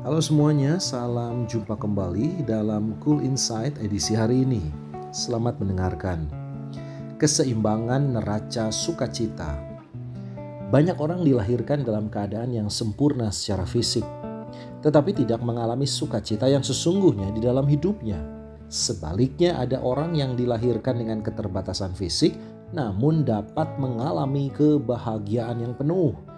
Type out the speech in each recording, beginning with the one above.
Halo semuanya, salam jumpa kembali dalam Cool Insight edisi hari ini. Selamat mendengarkan. Keseimbangan neraca sukacita. Banyak orang dilahirkan dalam keadaan yang sempurna secara fisik, tetapi tidak mengalami sukacita yang sesungguhnya di dalam hidupnya. Sebaliknya, ada orang yang dilahirkan dengan keterbatasan fisik, namun dapat mengalami kebahagiaan yang penuh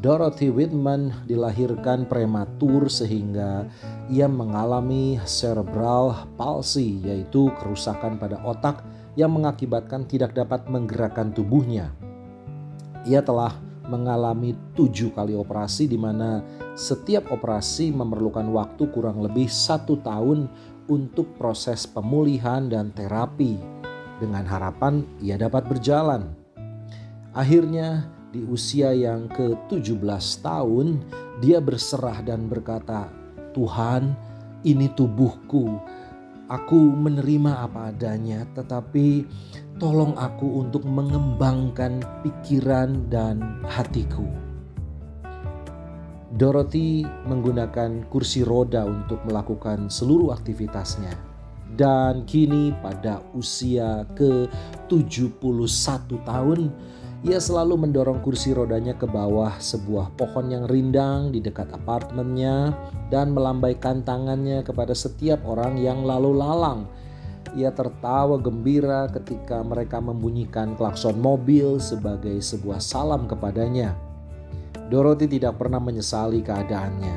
Dorothy Whitman dilahirkan prematur sehingga ia mengalami cerebral palsy yaitu kerusakan pada otak yang mengakibatkan tidak dapat menggerakkan tubuhnya. Ia telah mengalami tujuh kali operasi di mana setiap operasi memerlukan waktu kurang lebih satu tahun untuk proses pemulihan dan terapi dengan harapan ia dapat berjalan. Akhirnya di usia yang ke-17 tahun, dia berserah dan berkata, "Tuhan, ini tubuhku. Aku menerima apa adanya, tetapi tolong aku untuk mengembangkan pikiran dan hatiku." Dorothy menggunakan kursi roda untuk melakukan seluruh aktivitasnya. Dan kini pada usia ke-71 tahun, ia selalu mendorong kursi rodanya ke bawah sebuah pohon yang rindang di dekat apartemennya dan melambaikan tangannya kepada setiap orang yang lalu lalang. Ia tertawa gembira ketika mereka membunyikan klakson mobil sebagai sebuah salam kepadanya. Dorothy tidak pernah menyesali keadaannya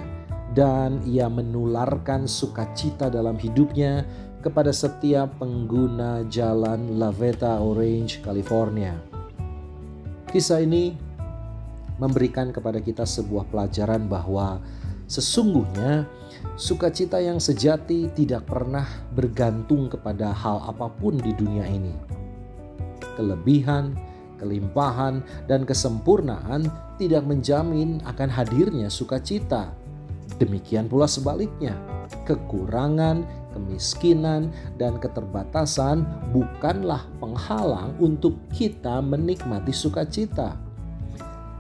dan ia menularkan sukacita dalam hidupnya kepada setiap pengguna jalan Laveta Orange, California. Kisah ini memberikan kepada kita sebuah pelajaran bahwa sesungguhnya sukacita yang sejati tidak pernah bergantung kepada hal apa pun di dunia ini. Kelebihan, kelimpahan, dan kesempurnaan tidak menjamin akan hadirnya sukacita. Demikian pula sebaliknya, kekurangan, kemiskinan, dan keterbatasan bukanlah penghalang untuk kita menikmati sukacita.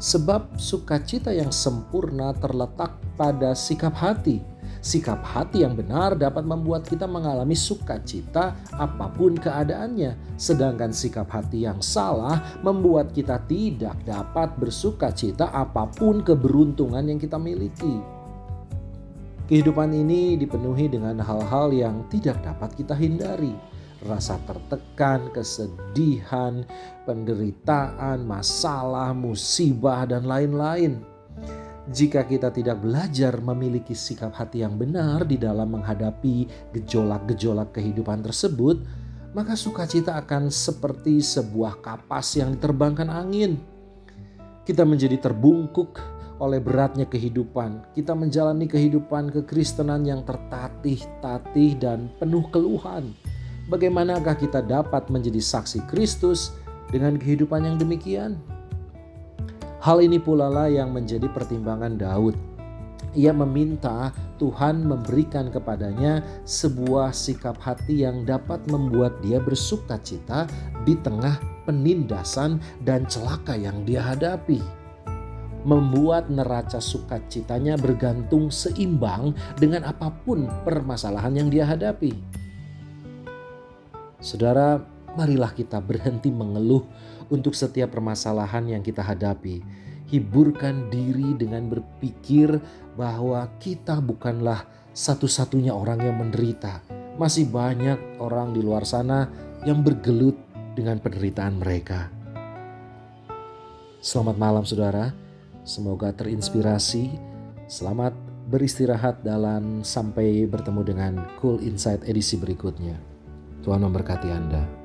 Sebab sukacita yang sempurna terletak pada sikap hati. Sikap hati yang benar dapat membuat kita mengalami sukacita apa pun keadaannya, sedangkan sikap hati yang salah membuat kita tidak dapat bersukacita apa pun keberuntungan yang kita miliki. Kehidupan ini dipenuhi dengan hal-hal yang tidak dapat kita hindari. Rasa tertekan, kesedihan, penderitaan, masalah, musibah, dan lain-lain. Jika kita tidak belajar memiliki sikap hati yang benar di dalam menghadapi gejolak-gejolak kehidupan tersebut, maka sukacita akan seperti sebuah kapas yang diterbangkan angin. Kita menjadi terbungkuk oleh beratnya kehidupan. Kita menjalani kehidupan kekristenan yang tertatih-tatih dan penuh keluhan. Bagaimanakah kita dapat menjadi saksi Kristus dengan kehidupan yang demikian? Hal ini pula lah yang menjadi pertimbangan Daud. Ia meminta Tuhan memberikan kepadanya sebuah sikap hati yang dapat membuat dia bersuka cita di tengah penindasan dan celaka yang dia hadapi membuat neraca sukacitanya bergantung seimbang dengan apa pun permasalahan yang dia hadapi. Saudara, marilah kita berhenti mengeluh untuk setiap permasalahan yang kita hadapi. Hiburkan diri dengan berpikir bahwa kita bukanlah satu-satunya orang yang menderita. Masih banyak orang di luar sana yang bergelut dengan penderitaan mereka. Selamat malam, saudara. Semoga terinspirasi. Selamat beristirahat dalam sampai bertemu dengan Cool Insight edisi berikutnya. Tuhan memberkati Anda.